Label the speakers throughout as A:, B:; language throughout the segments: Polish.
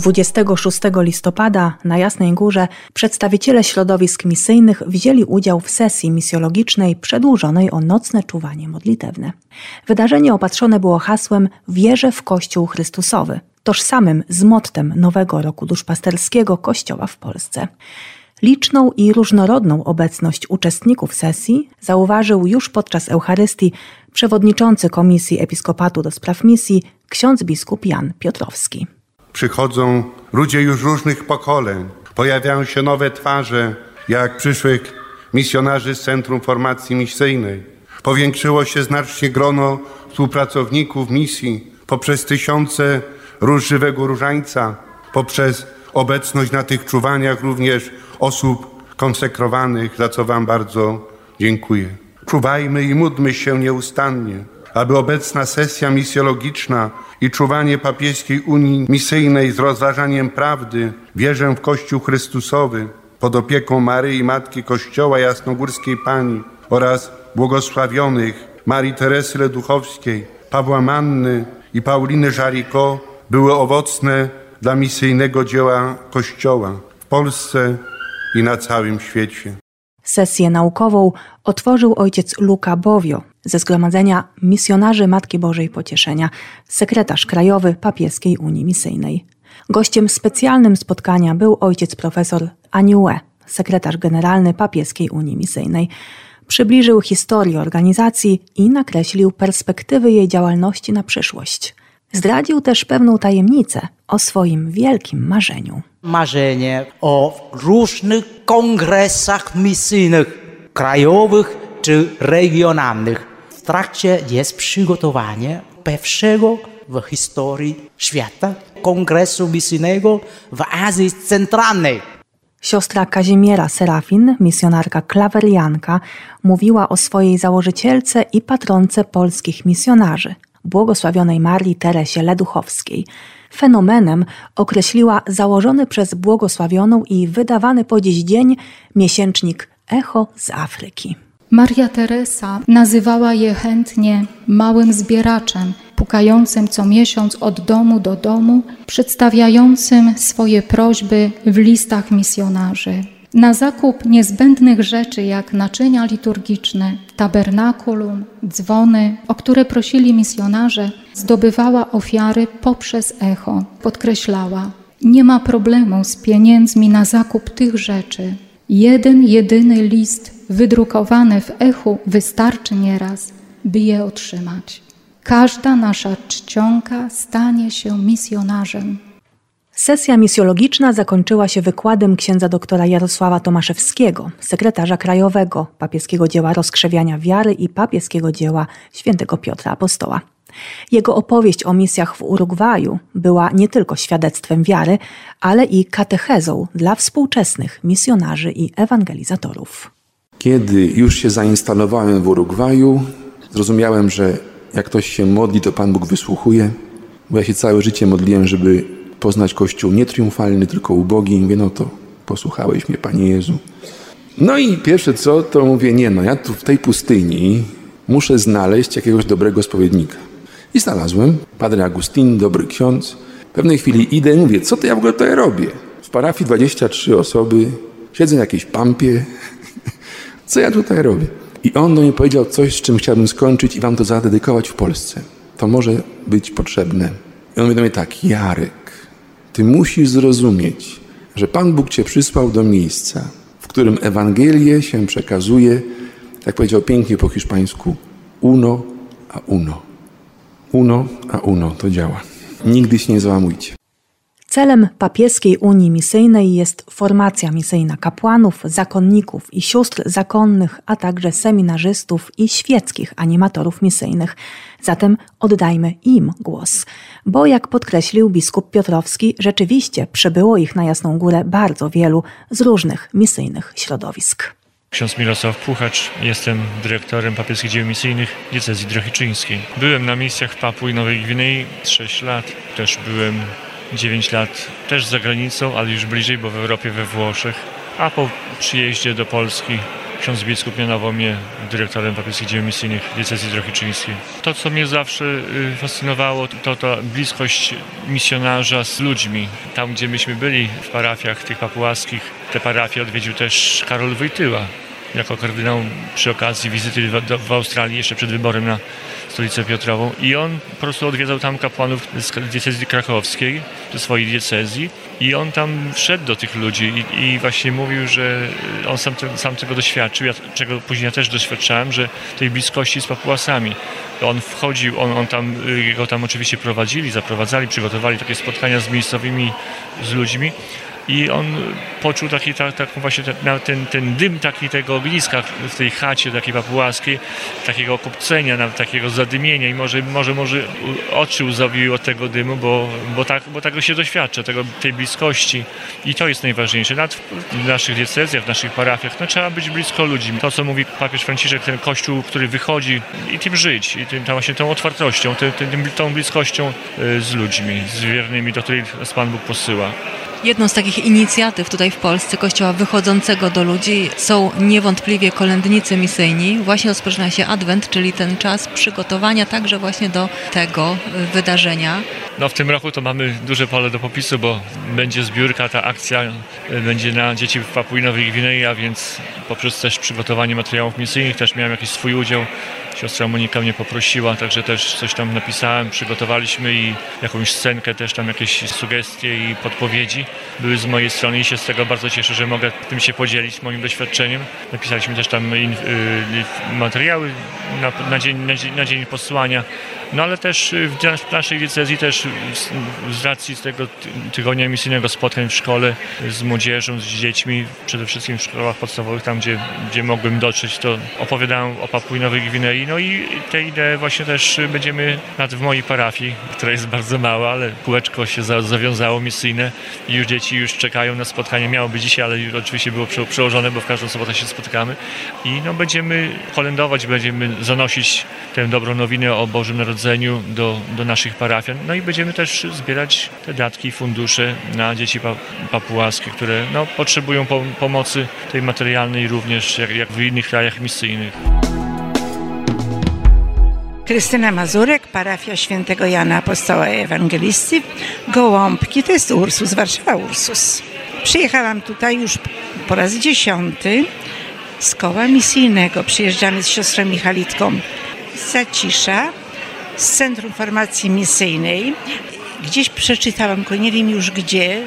A: 26 listopada na Jasnej Górze przedstawiciele środowisk misyjnych wzięli udział w sesji misjologicznej przedłużonej o nocne czuwanie modlitewne. Wydarzenie opatrzone było hasłem Wierzę w Kościół Chrystusowy, tożsamym z mottem nowego roku duszpasterskiego Kościoła w Polsce. Liczną i różnorodną obecność uczestników sesji zauważył już podczas Eucharystii przewodniczący Komisji Episkopatu do Spraw Misji ksiądz biskup Jan Piotrowski.
B: Przychodzą ludzie już różnych pokoleń, pojawiają się nowe twarze, jak przyszłych misjonarzy z Centrum Formacji Misyjnej. Powiększyło się znacznie grono współpracowników misji poprzez tysiące róż żywego różańca, poprzez obecność na tych czuwaniach również osób konsekrowanych, za co Wam bardzo dziękuję. Czuwajmy i módlmy się nieustannie, aby obecna sesja misjologiczna i czuwanie papieskiej Unii Misyjnej z rozważaniem prawdy, wierzę w Kościół Chrystusowy, pod opieką Maryi Matki Kościoła Jasnogórskiej Pani oraz błogosławionych Marii Teresy Leduchowskiej, Pawła Manny i Pauliny Żariko były owocne dla misyjnego dzieła Kościoła w Polsce i na całym świecie.
A: Sesję naukową otworzył ojciec Luka Bowio ze Zgromadzenia Misjonarzy Matki Bożej Pocieszenia, sekretarz krajowy Papieskiej Unii Misyjnej. Gościem specjalnym spotkania był ojciec profesor Aniue, sekretarz generalny Papieskiej Unii Misyjnej. Przybliżył historię organizacji i nakreślił perspektywy jej działalności na przyszłość. Zdradził też pewną tajemnicę o swoim wielkim marzeniu.
C: Marzenie o różnych kongresach misyjnych, krajowych czy regionalnych. W trakcie jest przygotowanie pierwszego w historii świata kongresu misyjnego w Azji Centralnej.
A: Siostra Kazimiera Serafin, misjonarka klawerianka, mówiła o swojej założycielce i patronce polskich misjonarzy, błogosławionej Marii Teresie Leduchowskiej. Fenomenem określiła założony przez błogosławioną i wydawany po dziś dzień miesięcznik Echo z Afryki.
D: Maria Teresa nazywała je chętnie małym zbieraczem, pukającym co miesiąc od domu do domu, przedstawiającym swoje prośby w listach misjonarzy. Na zakup niezbędnych rzeczy jak naczynia liturgiczne, tabernakulum, dzwony, o które prosili misjonarze, zdobywała ofiary poprzez echo. Podkreślała: Nie ma problemu z pieniędzmi na zakup tych rzeczy. Jeden jedyny list wydrukowany w echu wystarczy nieraz, by je otrzymać. Każda nasza czcionka stanie się misjonarzem.
A: Sesja misjologiczna zakończyła się wykładem księdza doktora Jarosława Tomaszewskiego, sekretarza krajowego papieskiego dzieła rozkrzewiania wiary i papieskiego dzieła świętego Piotra Apostoła. Jego opowieść o misjach w Urugwaju była nie tylko świadectwem wiary, ale i katechezą dla współczesnych misjonarzy i ewangelizatorów.
E: Kiedy już się zainstalowałem w Urugwaju, zrozumiałem, że jak ktoś się modli, to Pan Bóg wysłuchuje, bo ja się całe życie modliłem, żeby poznać Kościół nie triumfalny, tylko ubogi. I mówię, no to posłuchałeś mnie, Panie Jezu. No i pierwsze co, to mówię, nie no, ja tu w tej pustyni muszę znaleźć jakiegoś dobrego spowiednika. I znalazłem. Padre Agustin, dobry ksiądz. W pewnej chwili idę i mówię, co to ja w ogóle tutaj robię? W parafii 23 osoby, siedzę na jakiejś pampie. Co ja tutaj robię? I on do mnie powiedział coś, z czym chciałbym skończyć i wam to zadedykować w Polsce. To może być potrzebne. I on mówi do mnie tak, Jarek, ty musisz zrozumieć, że Pan Bóg cię przysłał do miejsca, w którym Ewangelię się przekazuje, jak powiedział pięknie po hiszpańsku, uno a uno. Uno a uno, to działa. Nigdy się nie załamujcie.
A: Celem papieskiej Unii Misyjnej jest formacja misyjna kapłanów, zakonników i sióstr zakonnych, a także seminarzystów i świeckich animatorów misyjnych. Zatem oddajmy im głos, bo jak podkreślił biskup Piotrowski, rzeczywiście przybyło ich na Jasną Górę bardzo wielu z różnych misyjnych środowisk.
F: Ksiądz Mirosław Puchacz, jestem dyrektorem papieskich dzieł misyjnych diecezji drohiczyńskiej. Byłem na misjach w Papui Nowej Gwinei 6 lat, też byłem 9 lat też za granicą, ale już bliżej, bo w Europie, we Włoszech. A po przyjeździe do Polski ksiądz biskup mianował mnie dyrektorem papieskich dzieł misyjnych diecezji drohiczyńskiej. To, co mnie zawsze y, fascynowało, to ta bliskość misjonarza z ludźmi. Tam, gdzie myśmy byli w parafiach tych papułaskich, te parafie odwiedził też Karol Wojtyła jako kardynał przy okazji wizyty w, w Australii jeszcze przed wyborem na stolicę Piotrową i on po prostu odwiedzał tam kapłanów z diecezji krakowskiej, ze swojej diecezji i on tam wszedł do tych ludzi i, i właśnie mówił, że on sam, te, sam tego doświadczył, ja, czego później ja też doświadczałem, że tej bliskości z papułasami. On wchodził, on, on tam, jego tam oczywiście prowadzili, zaprowadzali, przygotowali takie spotkania z miejscowymi, z ludźmi i on poczuł taki, ta, taką właśnie ten, ten, dym taki tego ogniska w tej chacie takiej papułaskiej, takiego kopcenia, takiego zadymienia i może, może, może oczy łzawiły od tego dymu, bo, bo, tak, bo tego się doświadcza, tego, tej bliskości i to jest najważniejsze. Nawet w naszych diecezjach, w naszych parafiach, no, trzeba być blisko ludzi. To, co mówi papież Franciszek, ten kościół, który wychodzi i tym żyć, i tym, właśnie tą otwartością, tym, tym, tą bliskością y, z ludźmi, z wiernymi, do nas Pan Bóg posyła.
A: Jedną z takich inicjatyw tutaj w Polsce Kościoła wychodzącego do ludzi są niewątpliwie kolędnicy misyjni. Właśnie rozpoczyna się Adwent, czyli ten czas przygotowania także właśnie do tego wydarzenia.
F: No w tym roku to mamy duże pole do popisu, bo będzie zbiórka, ta akcja będzie na dzieci w Papui Nowej Gwinei, a więc poprzez też przygotowanie materiałów misyjnych też miałem jakiś swój udział. Siostra Monika mnie poprosiła, także też coś tam napisałem, przygotowaliśmy i jakąś scenkę, też tam jakieś sugestie i podpowiedzi były z mojej strony i się z tego bardzo cieszę, że mogę tym się podzielić, moim doświadczeniem. Napisaliśmy też tam in, y, materiały na, na, dzień, na, na dzień posłania. No ale też w naszej diecezji też z racji tego tygodnia misyjnego spotkań w szkole z młodzieżą, z dziećmi, przede wszystkim w szkołach podstawowych, tam gdzie, gdzie mogłem dotrzeć, to opowiadałem o Papui Nowej Gwinei. No i te idee właśnie też będziemy nawet w mojej parafii, która jest bardzo mała, ale kółeczko się zawiązało misyjne i już dzieci już czekają na spotkanie. Miało być dzisiaj, ale oczywiście było przełożone, bo w każdą sobotę się spotykamy. I no będziemy kolędować, będziemy zanosić tę dobrą nowinę o Bożym Narodzeniu do, do naszych parafian. No i będziemy też zbierać te datki i fundusze na dzieci papułaskie, które no, potrzebują pomocy tej materialnej również jak, jak w innych krajach misyjnych.
G: Krystyna Mazurek, parafia świętego Jana Apostoła Ewangelisty, Gołąbki, to jest Ursus, Warszawa Ursus. Przyjechałam tutaj już po raz dziesiąty z koła misyjnego. Przyjeżdżamy z siostrą Michalitką z Zacisza, z Centrum Formacji Misyjnej. Gdzieś przeczytałam, tylko nie wiem już gdzie,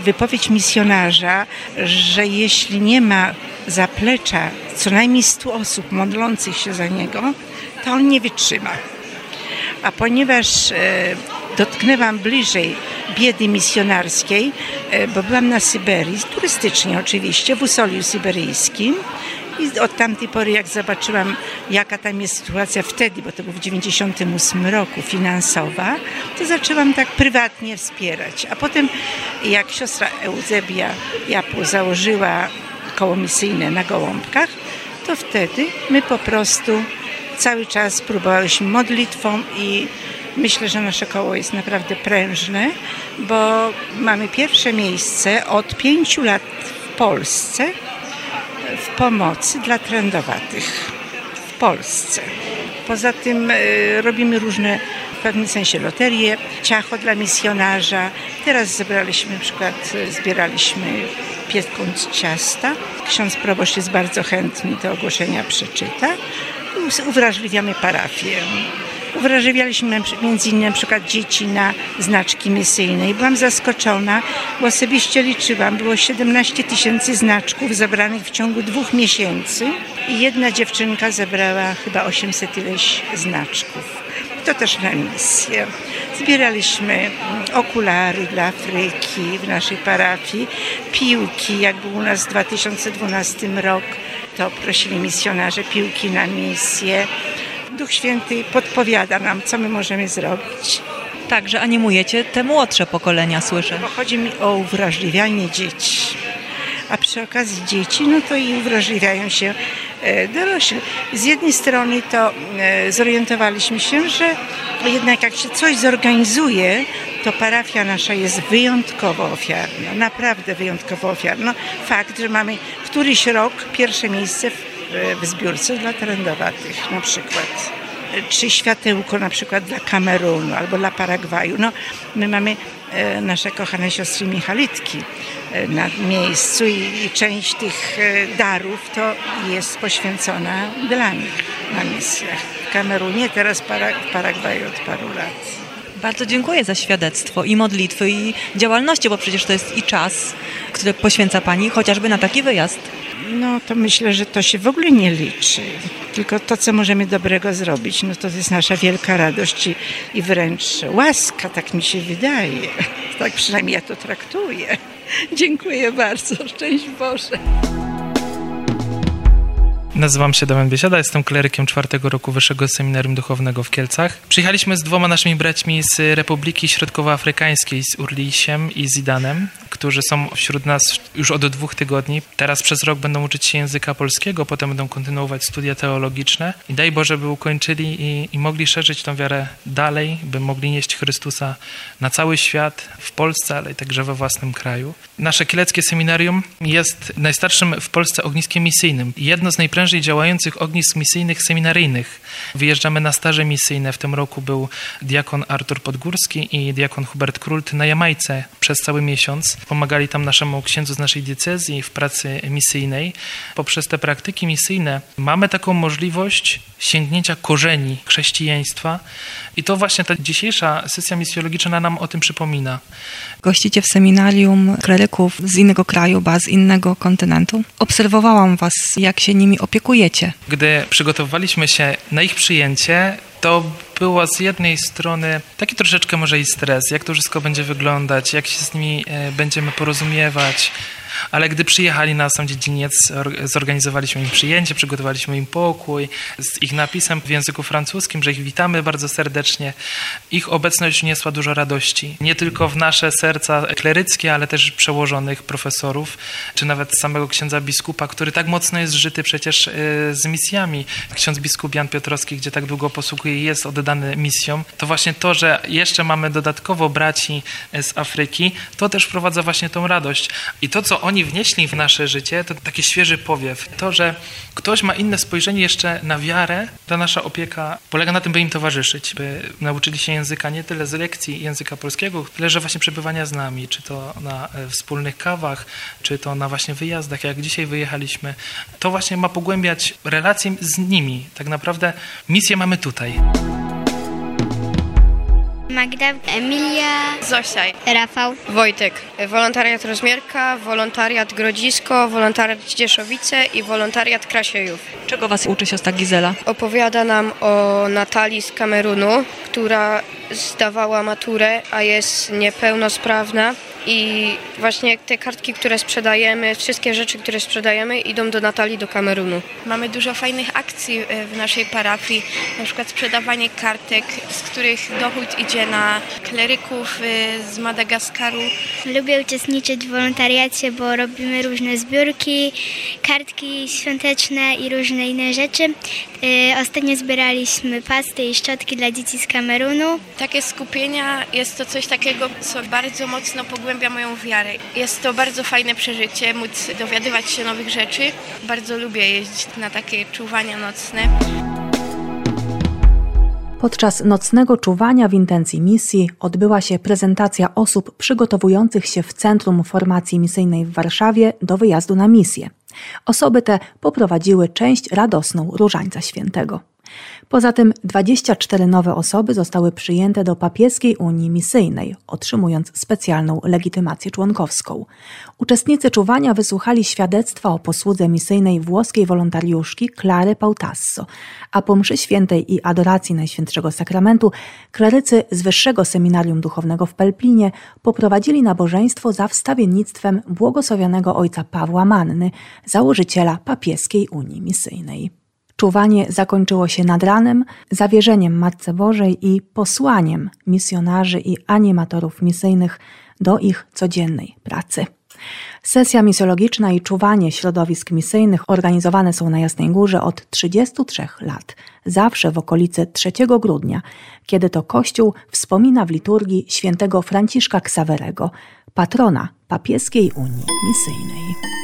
G: wypowiedź misjonarza, że jeśli nie ma zaplecza co najmniej 100 osób modlących się za niego, to on nie wytrzyma. A ponieważ e, dotknęłam bliżej biedy misjonarskiej, e, bo byłam na Syberii, turystycznie oczywiście, w Usoliu Syberyjskim i od tamtej pory, jak zobaczyłam, jaka tam jest sytuacja wtedy, bo to był w 98 roku finansowa, to zaczęłam tak prywatnie wspierać. A potem, jak siostra Eusebia Japu założyła koło misyjne na Gołąbkach, to wtedy my po prostu cały czas próbowałyśmy modlitwą i myślę, że nasze koło jest naprawdę prężne, bo mamy pierwsze miejsce od pięciu lat w Polsce w pomocy dla trendowatych w Polsce. Poza tym y, robimy różne w pewnym sensie loterie, ciacho dla misjonarza. Teraz zebraliśmy na przykład, y, zbieraliśmy piekąc ciasta. Ksiądz proboszcz jest bardzo chętny do ogłoszenia przeczyta. Uwrażliwiamy parafię. Uwrażliwialiśmy między innymi na przykład dzieci na znaczki misyjne i byłam zaskoczona, bo osobiście liczyłam, było 17 tysięcy znaczków zebranych w ciągu dwóch miesięcy i jedna dziewczynka zebrała chyba 800 ileś znaczków. To też na misję. Zbieraliśmy okulary dla Afryki w naszej parafii, piłki, jak był u nas w 2012 rok, to prosili misjonarze piłki na misję. Duch Święty podpowiada nam, co my możemy zrobić.
A: Także animujecie te młodsze pokolenia, słyszę.
G: Bo chodzi mi o uwrażliwianie dzieci. A przy okazji dzieci, no to i uwrażliwiają się e, dorośli. Z jednej strony to e, zorientowaliśmy się, że jednak jak się coś zorganizuje, to parafia nasza jest wyjątkowo ofiarna, naprawdę wyjątkowo ofiarna. Fakt, że mamy któryś rok pierwsze miejsce w, w zbiórce dla trendowatych na przykład czy światełko na przykład dla Kamerunu albo dla Paragwaju. No, my mamy e, nasze kochane siostry Michalitki e, na miejscu i, i część tych e, darów to jest poświęcona dla nich na misjach. Kamerunie, teraz w Paragwaju od paru lat.
A: Bardzo dziękuję za świadectwo i modlitwy i działalności, bo przecież to jest i czas, który poświęca Pani chociażby na taki wyjazd.
G: No to myślę, że to się w ogóle nie liczy. Tylko to, co możemy dobrego zrobić, no to jest nasza wielka radość i, i wręcz łaska, tak mi się wydaje. Tak przynajmniej ja to traktuję. Dziękuję bardzo. Szczęść Boże.
H: Nazywam się Damian Biesiada, jestem klerykiem czwartego roku Wyższego Seminarium Duchownego w Kielcach. Przyjechaliśmy z dwoma naszymi braćmi z Republiki Środkowoafrykańskiej, z Urlisiem i Zidanem, którzy są wśród nas już od dwóch tygodni. Teraz przez rok będą uczyć się języka polskiego, potem będą kontynuować studia teologiczne i daj Boże, by ukończyli i, i mogli szerzyć tą wiarę dalej, by mogli nieść Chrystusa na cały świat, w Polsce, ale także we własnym kraju. Nasze kieleckie seminarium jest najstarszym w Polsce ogniskiem misyjnym. Jedno z najprężniejszych działających ognisk misyjnych seminaryjnych. Wyjeżdżamy na staże misyjne. W tym roku był diakon Artur Podgórski i diakon Hubert Krult na Jamajce przez cały miesiąc. Pomagali tam naszemu księdzu z naszej diecezji w pracy misyjnej. Poprzez te praktyki misyjne mamy taką możliwość sięgnięcia korzeni chrześcijaństwa i to właśnie ta dzisiejsza sesja misjologiczna nam o tym przypomina.
A: Gościcie w seminarium kleryków z innego kraju, ba z innego kontynentu. Obserwowałam was, jak się nimi opiekujecie.
H: Gdy przygotowywaliśmy się na ich przyjęcie, to było z jednej strony taki troszeczkę może i stres, jak to wszystko będzie wyglądać, jak się z nimi e, będziemy porozumiewać, ale gdy przyjechali na sam dziedziniec, zorganizowaliśmy im przyjęcie, przygotowaliśmy im pokój z ich napisem w języku francuskim, że ich witamy bardzo serdecznie. Ich obecność niosła dużo radości. Nie tylko w nasze serca kleryckie, ale też przełożonych profesorów, czy nawet samego księdza biskupa, który tak mocno jest żyty przecież e, z misjami. Ksiądz biskup Jan Piotrowski, gdzie tak długo posługuje, jest oddany misjom. To właśnie to, że jeszcze mamy dodatkowo braci z Afryki, to też wprowadza właśnie tą radość. I to, co oni wnieśli w nasze życie, to taki świeży powiew. To, że ktoś ma inne spojrzenie jeszcze na wiarę, ta nasza opieka polega na tym, by im towarzyszyć, by nauczyli się języka nie tyle z lekcji języka polskiego, tyle, że właśnie przebywania z nami, czy to na e, wspólnych kawach, czy to na właśnie wyjazdach, jak dzisiaj wyjechaliśmy. To właśnie ma pogłębiać relacje z nimi. Tak naprawdę misję mamy tutaj.
I: Magda, Emilia,
J: Zosia,
I: Rafał,
J: Wojtek. Wolontariat Rozmierka, wolontariat Grodzisko, wolontariat Cieszowice i wolontariat Krasiejów.
A: Czego Was uczy siostra Gizela?
J: Opowiada nam o Natalii z Kamerunu, która zdawała maturę, a jest niepełnosprawna i właśnie te kartki, które sprzedajemy, wszystkie rzeczy, które sprzedajemy idą do Natalii do Kamerunu.
K: Mamy dużo fajnych akcji e, w naszej parafii, na przykład sprzedawanie kartek, z których dochód idzie na kleryków e, z Madagaskaru.
I: Lubię uczestniczyć w wolontariacie, bo robimy różne zbiórki, kartki świąteczne i różne inne rzeczy. E, ostatnio zbieraliśmy pasty i szczotki dla dzieci z Kamerunu.
K: Takie skupienia jest to coś takiego, co bardzo mocno pogłębia moją wiarę. Jest to bardzo fajne przeżycie, móc dowiadywać się nowych rzeczy. Bardzo lubię jeździć na takie czuwania nocne.
A: Podczas nocnego czuwania w intencji misji odbyła się prezentacja osób przygotowujących się w Centrum Formacji Misyjnej w Warszawie do wyjazdu na misję. Osoby te poprowadziły część radosną Różańca Świętego. Poza tym 24 nowe osoby zostały przyjęte do papieskiej Unii Misyjnej, otrzymując specjalną legitymację członkowską. Uczestnicy czuwania wysłuchali świadectwa o posłudze misyjnej włoskiej wolontariuszki Clary Pautasso, a po mszy świętej i adoracji Najświętszego Sakramentu klerycy z Wyższego Seminarium Duchownego w Pelplinie poprowadzili nabożeństwo za wstawiennictwem błogosławionego ojca Pawła Manny, założyciela papieskiej Unii Misyjnej. Czuwanie zakończyło się nad ranem, zawierzeniem Matce Bożej i posłaniem misjonarzy i animatorów misyjnych do ich codziennej pracy. Sesja misjologiczna i czuwanie środowisk misyjnych organizowane są na Jasnej Górze od 33 lat, zawsze w okolicy 3 grudnia, kiedy to Kościół wspomina w liturgii świętego Franciszka Ksawerego, patrona Papieskiej Unii Misyjnej.